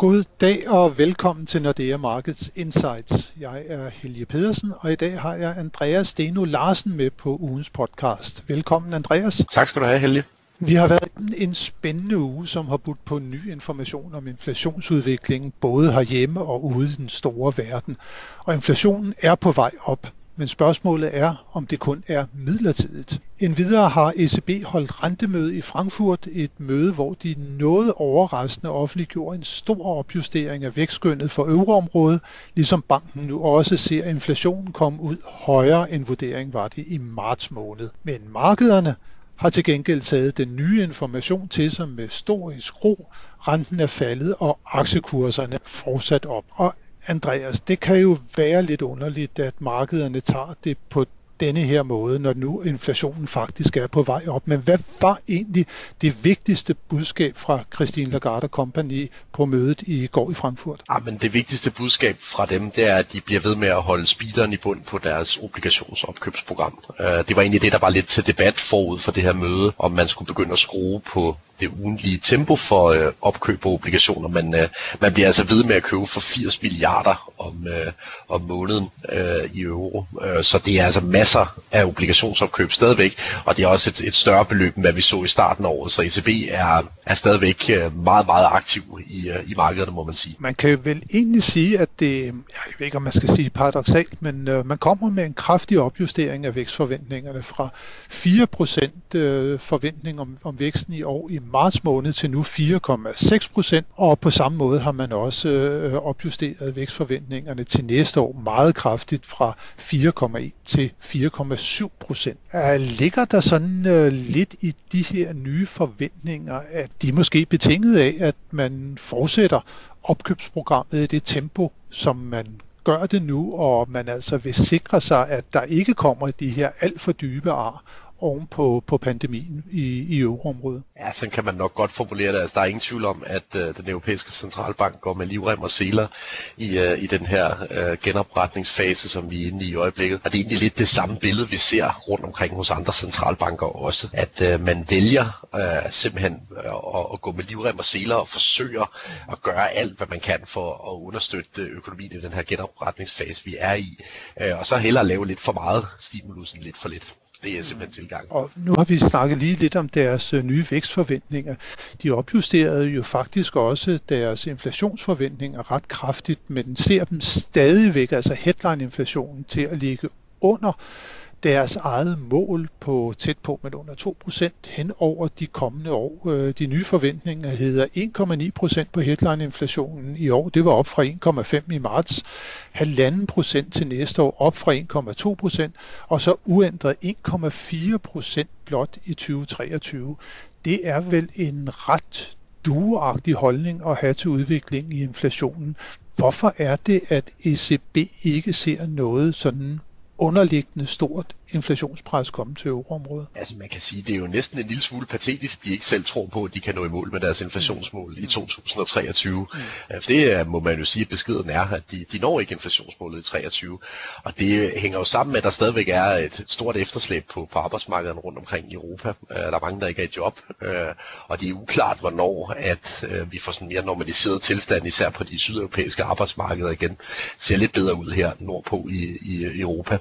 God dag og velkommen til Nordea Markets Insights. Jeg er Helge Pedersen, og i dag har jeg Andreas Steno Larsen med på ugens podcast. Velkommen Andreas. Tak skal du have, Helge. Vi har været en spændende uge, som har budt på ny information om inflationsudviklingen, både herhjemme og ude i den store verden. Og inflationen er på vej op men spørgsmålet er, om det kun er midlertidigt. Endvidere har ECB holdt rentemøde i Frankfurt, et møde, hvor de noget overraskende offentliggjorde en stor opjustering af vækstskønnet for euroområdet, ligesom banken nu også ser inflationen komme ud højere end vurderingen var det i marts måned. Men markederne har til gengæld taget den nye information til sig med stor skro. Renten er faldet, og aktiekurserne fortsat op. Og Andreas, det kan jo være lidt underligt, at markederne tager det på denne her måde, når nu inflationen faktisk er på vej op. Men hvad var egentlig det vigtigste budskab fra Christine Lagarde Company på mødet i går i Frankfurt? Ja, men det vigtigste budskab fra dem, det er, at de bliver ved med at holde speederen i bund på deres obligationsopkøbsprogram. Øh, det var egentlig det, der var lidt til debat forud for det her møde, om man skulle begynde at skrue på det ugentlige tempo for øh, opkøb af obligationer. Man, øh, man bliver altså ved med at købe for 80 milliarder om, øh, om måneden øh, i euro. Øh, så det er altså masser af obligationsopkøb stadigvæk, og det er også et, et større beløb, end hvad vi så i starten af året. Så ECB er, er stadigvæk øh, meget, meget aktiv i, øh, i markederne, må man sige. Man kan vel egentlig sige, at det, jeg ved ikke om man skal sige paradoxalt, men øh, man kommer med en kraftig opjustering af vækstforventningerne fra 4% øh, forventning om, om væksten i år i marts måned til nu 4,6 procent, og på samme måde har man også øh, opjusteret vækstforventningerne til næste år meget kraftigt fra 4,1 til 4,7 procent. Ligger der sådan øh, lidt i de her nye forventninger, at de måske betinget af, at man fortsætter opkøbsprogrammet i det tempo, som man gør det nu, og man altså vil sikre sig, at der ikke kommer de her alt for dybe ar, oven på, på pandemien i, i euroområdet. Ja, sådan kan man nok godt formulere det. Altså, der er ingen tvivl om, at uh, den europæiske centralbank går med livrem og seler i, uh, i den her uh, genopretningsfase, som vi er inde i i øjeblikket. Og det er egentlig lidt det samme billede, vi ser rundt omkring hos andre centralbanker også. At uh, man vælger uh, simpelthen at, at gå med livrem og seler og forsøger at gøre alt, hvad man kan for at understøtte økonomien i den her genopretningsfase, vi er i. Uh, og så hellere lave lidt for meget stimulus end lidt for lidt. Det er simpelthen tilgang. Og nu har vi snakket lige lidt om deres øh, nye vækstforventninger. De opjusterede jo faktisk også deres inflationsforventninger ret kraftigt, men ser dem stadigvæk, altså headline-inflationen, til at ligge under deres eget mål på tæt på men under 2% hen over de kommende år. Øh, de nye forventninger hedder 1,9% på headline-inflationen i år. Det var op fra 1,5 i marts. 1,5% til næste år op fra 1,2% og så uændret 1,4% blot i 2023. Det er vel en ret dueagtig holdning at have til udviklingen i inflationen. Hvorfor er det, at ECB ikke ser noget sådan underliggende stort inflationspres komme til euroområdet? Altså man kan sige, det er jo næsten en lille smule patetisk, de ikke selv tror på, at de kan nå i mål med deres inflationsmål i 2023. Mm. For det må man jo sige, at beskeden er, at de, de når ikke inflationsmålet i 2023. Og det hænger jo sammen med, at der stadigvæk er et stort efterslæb på, på arbejdsmarkedet rundt omkring i Europa. Øh, der er mange, der ikke er i job, øh, og det er uklart, hvornår at øh, vi får sådan mere normaliseret tilstand, især på de sydeuropæiske arbejdsmarkeder igen. ser lidt bedre ud her nordpå i, i Europa.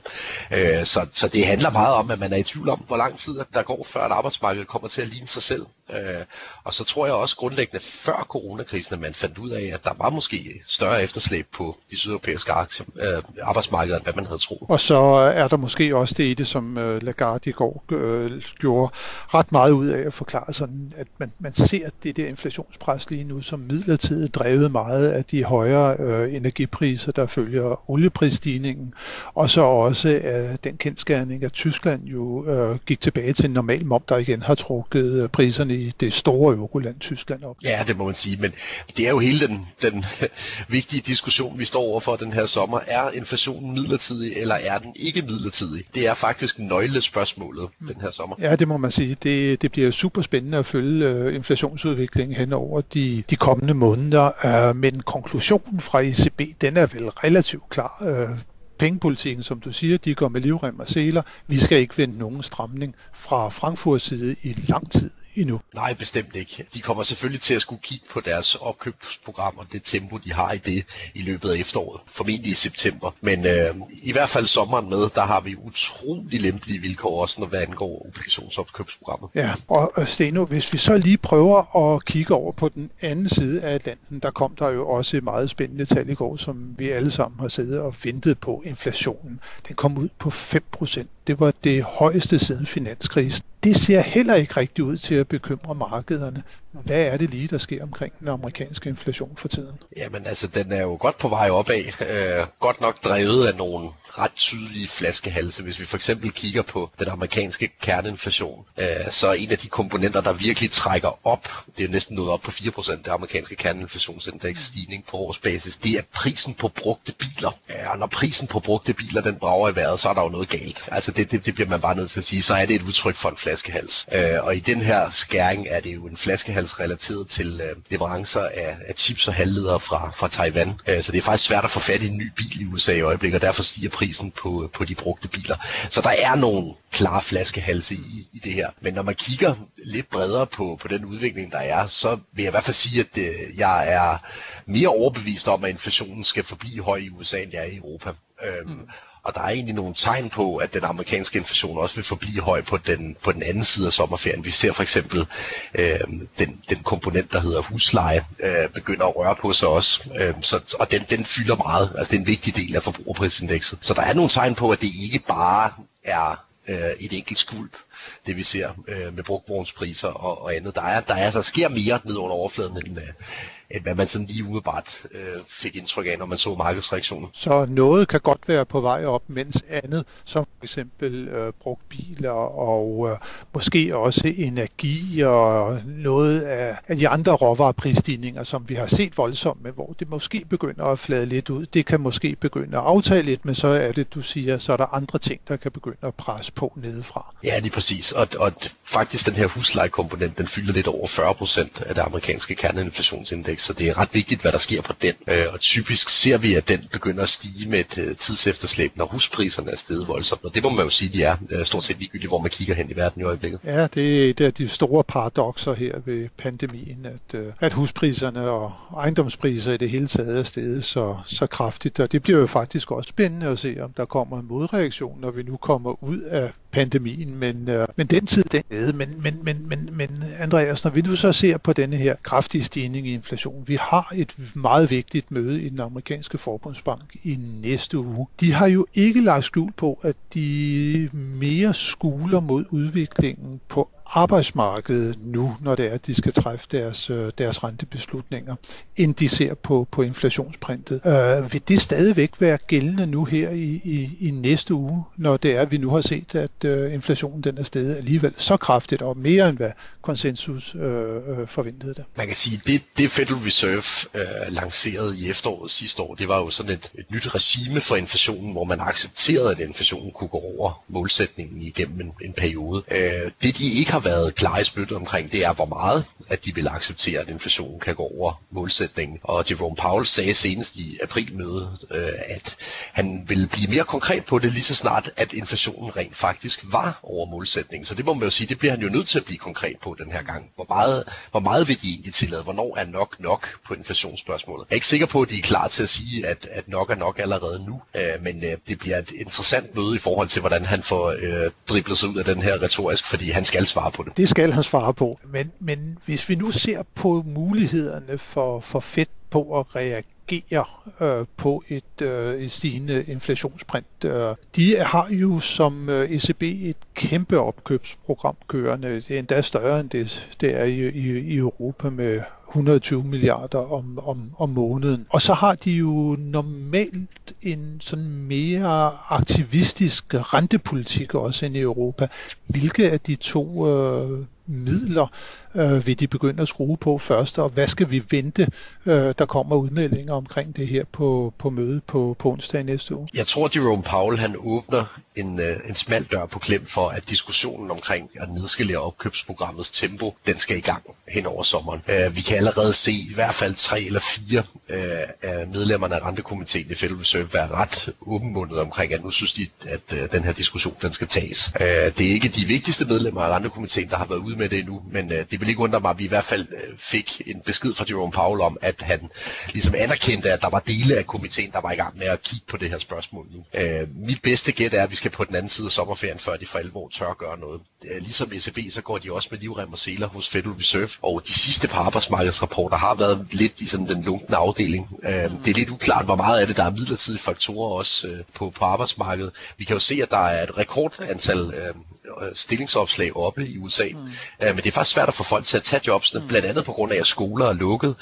Så, så det det handler meget om, at man er i tvivl om, hvor lang tid der går, før et arbejdsmarkedet kommer til at ligne sig selv. Øh, og så tror jeg også grundlæggende før coronakrisen, at man fandt ud af, at der var måske større efterslæb på de sydeuropæiske aktier, øh, arbejdsmarkeder, end hvad man havde troet. Og så er der måske også det i det, som øh, Lagarde i går øh, gjorde ret meget ud af at forklare sådan, at man, man ser det der inflationspres lige nu som midlertidigt drevet meget af de højere øh, energipriser, der følger olieprisstigningen, og så også af den kendskærning, at Tyskland jo øh, gik tilbage til en normal mom, der igen har trukket øh, priserne i det store euroland Tyskland op. Ja, det må man sige, men det er jo hele den, den vigtige diskussion, vi står overfor den her sommer. Er inflationen midlertidig, eller er den ikke midlertidig? Det er faktisk nøglespørgsmålet mm. den her sommer. Ja, det må man sige. Det, det bliver super spændende at følge uh, inflationsudviklingen hen over de, de kommende måneder, uh, men konklusionen fra ECB, den er vel relativt klar. Uh, pengepolitikken, som du siger, de går med livrem og seler. Vi skal ikke vende nogen stramning fra Frankfurts side i lang tid endnu. Nej, bestemt ikke. De kommer selvfølgelig til at skulle kigge på deres opkøbsprogram og det tempo, de har i det i løbet af efteråret. Formentlig i september. Men øh, i hvert fald sommeren med, der har vi utrolig lempelige vilkår også, når hvad angår obligationsopkøbsprogrammet. Ja, og Steno, hvis vi så lige prøver at kigge over på den anden side af Atlanten, der kom der jo også et meget spændende tal i går, som vi alle sammen har siddet og ventet på. Inflationen, den kom ud på 5%. Det var det højeste siden finanskrisen. Det ser heller ikke rigtig ud til at bekymre markederne. Hvad er det lige, der sker omkring den amerikanske inflation for tiden? Jamen altså, den er jo godt på vej opad. Øh, godt nok drevet af nogle ret tydelige flaskehalse. Hvis vi for eksempel kigger på den amerikanske kerneinflation, øh, så er en af de komponenter, der virkelig trækker op, det er næsten nået op på 4%, det amerikanske kerneinflationsindeks stigning på årsbasis, det er prisen på brugte biler. Ja, og når prisen på brugte biler, den brager i vejret, så er der jo noget galt. Altså det, det, det bliver man bare nødt til at sige, så er det et udtryk for en flaskehals. Øh, og i den her skæring er det jo en flaskehals relateret til øh, leverancer af, af chips og halvledere fra, fra Taiwan. Øh, så det er faktisk svært at få fat i en ny bil i USA i øjeblikket, og derfor stiger prisen på, på de brugte biler. Så der er nogle klare flaskehalse i, i det her. Men når man kigger lidt bredere på, på den udvikling, der er, så vil jeg i hvert fald sige, at øh, jeg er mere overbevist om, at inflationen skal forblive høj i USA, end det er i Europa. Øhm, mm. Og der er egentlig nogle tegn på, at den amerikanske inflation også vil forblive høj på den, på den anden side af sommerferien. Vi ser for eksempel øh, den, den komponent, der hedder husleje, øh, begynder at røre på sig også. Øh, så, og den, den fylder meget. Altså det er en vigtig del af forbrugerprisindekset. Så der er nogle tegn på, at det ikke bare er øh, et enkelt skulp, det vi ser øh, med brugtvognspriser og, og andet. Der er, der er, der sker mere ned under overfladen, end, øh, end hvad man sådan lige umiddelbart øh, fik indtryk af, når man så markedsreaktionen. Så noget kan godt være på vej op, mens andet, som for eksempel øh, brugt biler og øh, måske også energi og noget af, af de andre råvareprisstigninger, som vi har set voldsomt med, hvor det måske begynder at flade lidt ud. Det kan måske begynde at aftage lidt, men så er det, du siger, så er der andre ting, der kan begynde at presse på nedefra. Ja, lige præcis. Og, og faktisk den her huslejekomponent, den fylder lidt over 40 procent af det amerikanske kerneinflationsindeks, så det er ret vigtigt, hvad der sker på den. Øh, og typisk ser vi, at den begynder at stige med et øh, tidsefterslæb, når huspriserne er steget voldsomt. Og det må man jo sige, de er øh, stort set ligegyldigt, hvor man kigger hen i verden i øjeblikket. Ja, det er et af de store paradoxer her ved pandemien, at, øh, at huspriserne og ejendomspriser i det hele taget er steget så, så kraftigt. Og det bliver jo faktisk også spændende at se, om der kommer en modreaktion, når vi nu kommer ud af pandemien, men, øh, men den tid den nede. Men, men, men, men, men Andreas, når vi nu så ser på denne her kraftige stigning i inflation, vi har et meget vigtigt møde i den amerikanske forbundsbank i næste uge. De har jo ikke lagt skjul på, at de mere skuler mod udviklingen på arbejdsmarkedet nu, når det er, at de skal træffe deres, øh, deres rentebeslutninger, end de ser på, på inflationsprintet. Øh, vil det stadigvæk være gældende nu her i, i, i næste uge, når det er, at vi nu har set, at øh, inflationen den er steget alligevel så kraftigt og mere end hvad konsensus øh, øh, forventede det? Man kan sige, det, det Federal Reserve øh, lancerede i efteråret sidste år, det var jo sådan et, et nyt regime for inflationen, hvor man accepterede, at inflationen kunne gå over målsætningen igennem en, en periode. Øh, det de ikke har har været klare i spyttet omkring, det er, hvor meget at de vil acceptere, at inflationen kan gå over målsætningen. Og Jerome Powell sagde senest i aprilmødet, øh, at han ville blive mere konkret på det lige så snart, at inflationen rent faktisk var over målsætningen. Så det må man jo sige, det bliver han jo nødt til at blive konkret på den her gang. Hvor meget, hvor meget vil de egentlig tillade? Hvornår er nok nok på inflationsspørgsmålet? Jeg er ikke sikker på, at de er klar til at sige, at, at nok er nok allerede nu, øh, men øh, det bliver et interessant møde i forhold til, hvordan han får øh, driblet sig ud af den her retorisk, fordi han skal svare på det. Det skal han svare på. Men, men hvis vi nu ser på mulighederne for, for Fedt på at reagere øh, på et, øh, et stigende inflationsprint. Øh, de har jo som øh, ECB et kæmpe opkøbsprogram kørende. Det er endda større end det, det er i, i, i Europa med 120 milliarder om, om, om måneden. Og så har de jo normalt en sådan mere aktivistisk rentepolitik også end i Europa. Hvilke af de to øh, midler øh, vil de begynde at skrue på først, og hvad skal vi vente, øh, der kommer udmeldinger omkring det her på, på mødet på, på onsdag næste uge? Jeg tror, at Jerome Powell han åbner en, øh, en smal dør på klem for, at diskussionen omkring at nedskalere opkøbsprogrammets tempo, den skal i gang hen over sommeren. Øh, vi kan allerede se i hvert fald tre eller fire øh, af medlemmerne af rentekomiteen i Federal Reserve være ret åbenmundet omkring, at nu synes de, at øh, den her diskussion den skal tages. Øh, det er ikke de vigtigste medlemmer af rentekomiteen, der har været ude med det endnu, men øh, det vil ikke undre mig, at vi i hvert fald øh, fik en besked fra Jerome Powell om, at han ligesom anerkendte, at der var dele af komiteen, der var i gang med at kigge på det her spørgsmål nu. Øh, mit bedste gæt er, at vi skal på den anden side af sommerferien, før de for alvor tør at gøre noget. Øh, ligesom ECB, så går de også med livrem og seler hos Federal Reserve, og de sidste par arbejdsmarkedsrapporter har været lidt i sådan den lunkne afdeling. Øh, det er lidt uklart, hvor meget af det, der er midlertidige faktorer også øh, på, på arbejdsmarkedet. Vi kan jo se, at der er et rekordantal øh, Øh, stillingsopslag oppe i USA. Mm. Uh, men det er faktisk svært at få folk til at tage jobsene, mm. blandt andet på grund af, at skoler er lukket,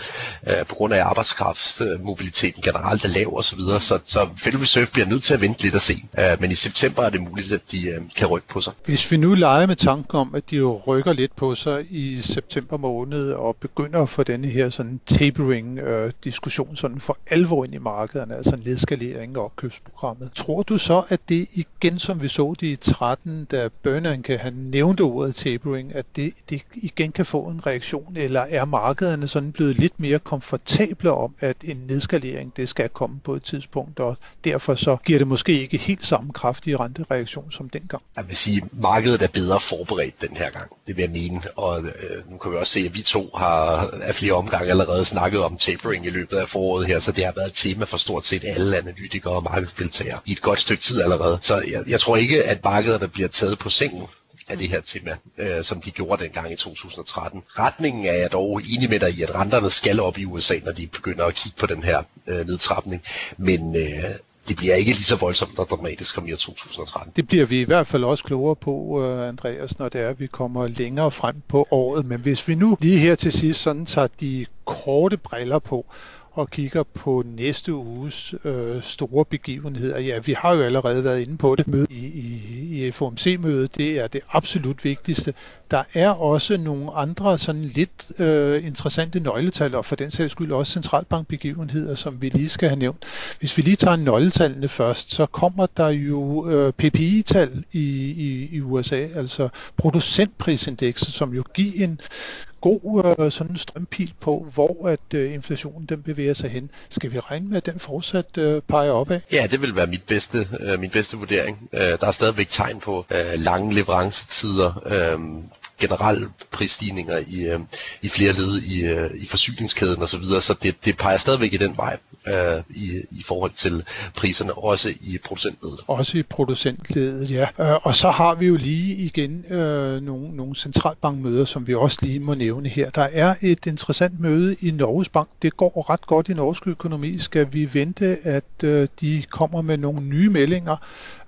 uh, på grund af, at arbejdskraftsmobiliteten generelt er lav osv., så, så, så Federal Reserve bliver nødt til at vente lidt og se. Men i september er det muligt, at de kan rykke på sig. Hvis vi nu leger med tanken om, at de jo rykker lidt på sig i september måned og begynder at få denne her sådan tapering-diskussion uh, sådan for alvor ind i markederne, altså nedskalering og opkøbsprogrammet. Tror du så, at det igen, som vi så det i 13, da Bernanke han nævnte ordet tapering, at det, det igen kan få en reaktion, eller er markederne sådan blevet lidt mere komfortable om, at en nedskalering det skal komme på et tidspunkt, og derfor så giver det måske ikke helt samme kraftige rentereaktion som dengang. Jeg vil sige, at markedet er bedre forberedt den her gang, det vil jeg mene, og øh, nu kan vi også se, at vi to har af flere omgange allerede snakket om tapering i løbet af foråret her, så det har været et tema for stort set alle analytikere og markedsdeltagere i et godt stykke tid allerede. Så jeg, jeg tror ikke, at markederne bliver taget på sengen af det her tema, øh, som de gjorde dengang i 2013. Retningen er jeg dog enig med dig i, at renterne skal op i USA, når de begynder at kigge på den her øh, nedtrapning. Men øh, det bliver ikke lige så voldsomt og dramatisk som i 2013. Det bliver vi i hvert fald også klogere på, øh, Andreas, når det er, at vi kommer længere frem på året. Men hvis vi nu lige her til sidst sådan tager de korte briller på, og kigger på næste uges øh, store begivenheder. Ja, vi har jo allerede været inde på det møde i, i, FOMC-mødet. Det er det absolut vigtigste. Der er også nogle andre sådan lidt øh, interessante nøgletal, og for den sags skyld også centralbankbegivenheder, som vi lige skal have nævnt. Hvis vi lige tager nøgletallene først, så kommer der jo øh, PPI-tal i, i, i USA, altså producentprisindekset, som jo giver en god øh, sådan en strømpil på, hvor at øh, inflationen den bevæger sig hen. Skal vi regne med, at den fortsat øh, peger opad? Ja, det vil være mit bedste, øh, min bedste vurdering. Øh, der er stadigvæk tegn på øh, lange leverancetider. Øh, generelle prisstigninger i, øh, i flere led i, øh, i forsyningskæden osv., så, videre, så det, det peger stadigvæk i den vej øh, i, i forhold til priserne, også i producentledet. Også i producentledet, ja. Øh, og så har vi jo lige igen øh, nogle, nogle centralbankmøder, som vi også lige må nævne her. Der er et interessant møde i Norges Bank. Det går ret godt i norsk økonomi. Skal vi vente, at øh, de kommer med nogle nye meldinger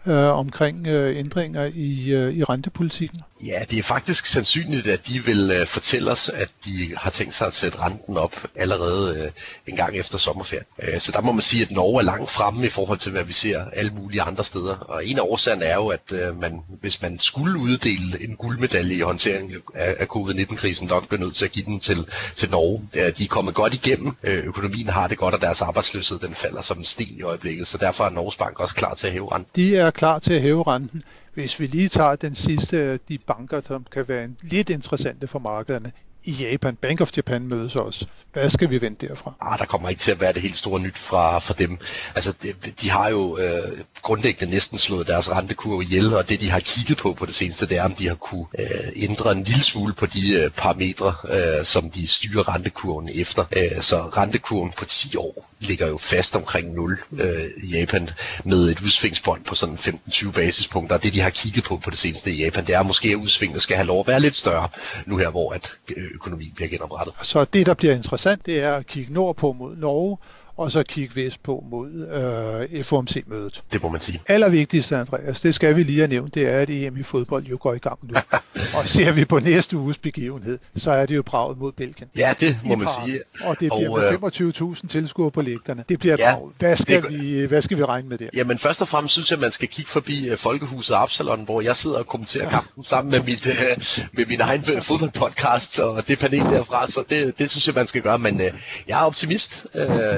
øh, omkring øh, ændringer i, øh, i rentepolitikken? Ja, det er faktisk sandsynligt, at de vil øh, fortælle os, at de har tænkt sig at sætte renten op allerede øh, en gang efter sommerferien. Øh, så der må man sige, at Norge er langt fremme i forhold til, hvad vi ser alle mulige andre steder. Og en af årsagerne er jo, at øh, man, hvis man skulle uddele en guldmedalje i håndtering af, af covid-19-krisen, nok bliver nødt til at give den til, til Norge. Øh, de er kommet godt igennem. Øh, økonomien har det godt, og deres arbejdsløshed den falder som en sten i øjeblikket. Så derfor er Norges Bank også klar til at hæve renten. De er klar til at hæve renten. Hvis vi lige tager den sidste af de banker, som kan være lidt interessante for markederne, i Japan. Bank of Japan mødes også. Hvad skal vi vente derfra? Ah, der kommer ikke til at være det helt store nyt fra, fra dem. Altså, de, de har jo øh, grundlæggende næsten slået deres rentekurve ihjel, og det de har kigget på på det seneste, det er, om de har kunne øh, ændre en lille smule på de øh, parametre, øh, som de styrer rentekurven efter. Øh, så rentekurven på 10 år ligger jo fast omkring 0 øh, i Japan, med et udsvingsbånd på sådan 15-20 basispunkter. Og det de har kigget på på det seneste i Japan, det er måske, at udsvinget skal have lov at være lidt større, nu her hvor at øh, økonomien bliver genoprettet. Så det, der bliver interessant, det er at kigge nordpå mod Norge, og så kigge vest på mod øh, FOMC-mødet. Det må man sige. Allervigtigste, Andreas, det skal vi lige have nævnt, det er, at EM i fodbold jo går i gang nu. og ser vi på næste uges begivenhed, så er det jo braget mod Belgien. Ja, det må man sige. Og det bliver og, med 25.000 øh, tilskuere på lægterne. Det bliver ja. Hvad skal, det, vi, hvad skal vi regne med der? Jamen først og fremmest synes jeg, at man skal kigge forbi uh, Folkehuset Absalon, hvor jeg sidder og kommenterer ja. kampen sammen med, mit, med min egen fodboldpodcast og det panel derfra, så det, det synes jeg, man skal gøre. Men jeg er optimist.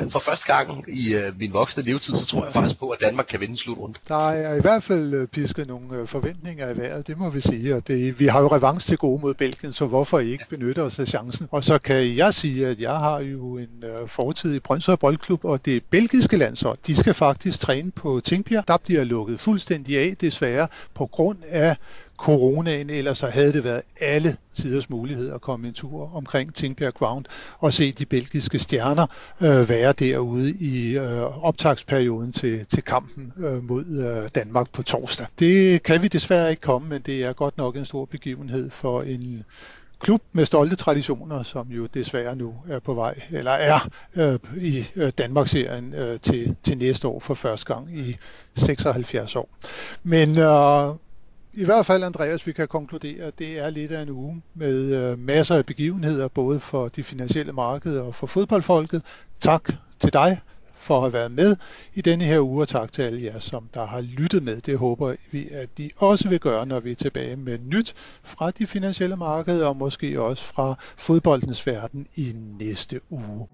For første gang i øh, min voksne levetid, så tror jeg faktisk på, at Danmark kan vinde slutrunde. Der er i hvert fald øh, pisket nogle øh, forventninger i vejret, det må vi sige. Og det, vi har jo revanche til gode mod Belgien, så hvorfor ikke benytte os af chancen? Og så kan jeg sige, at jeg har jo en øh, fortid i Brøndshøj Boldklub, og det belgiske landshold, de skal faktisk træne på Tingbjerg. Der bliver lukket fuldstændig af, desværre, på grund af coronaen, ellers så havde det været alle tiders mulighed at komme en tur omkring Tingbjerg Ground og se de belgiske stjerner øh, være derude i øh, optagsperioden til, til kampen øh, mod øh, Danmark på torsdag. Det kan vi desværre ikke komme, men det er godt nok en stor begivenhed for en klub med stolte traditioner, som jo desværre nu er på vej, eller er øh, i øh, Danmarksserien øh, til, til næste år for første gang i 76 år. Men øh, i hvert fald, Andreas, vi kan konkludere, at det er lidt af en uge med øh, masser af begivenheder, både for de finansielle markeder og for fodboldfolket. Tak til dig for at have været med i denne her uge, og tak til alle jer, som der har lyttet med. Det håber vi, at de også vil gøre, når vi er tilbage med nyt fra de finansielle markeder, og måske også fra fodboldens verden i næste uge.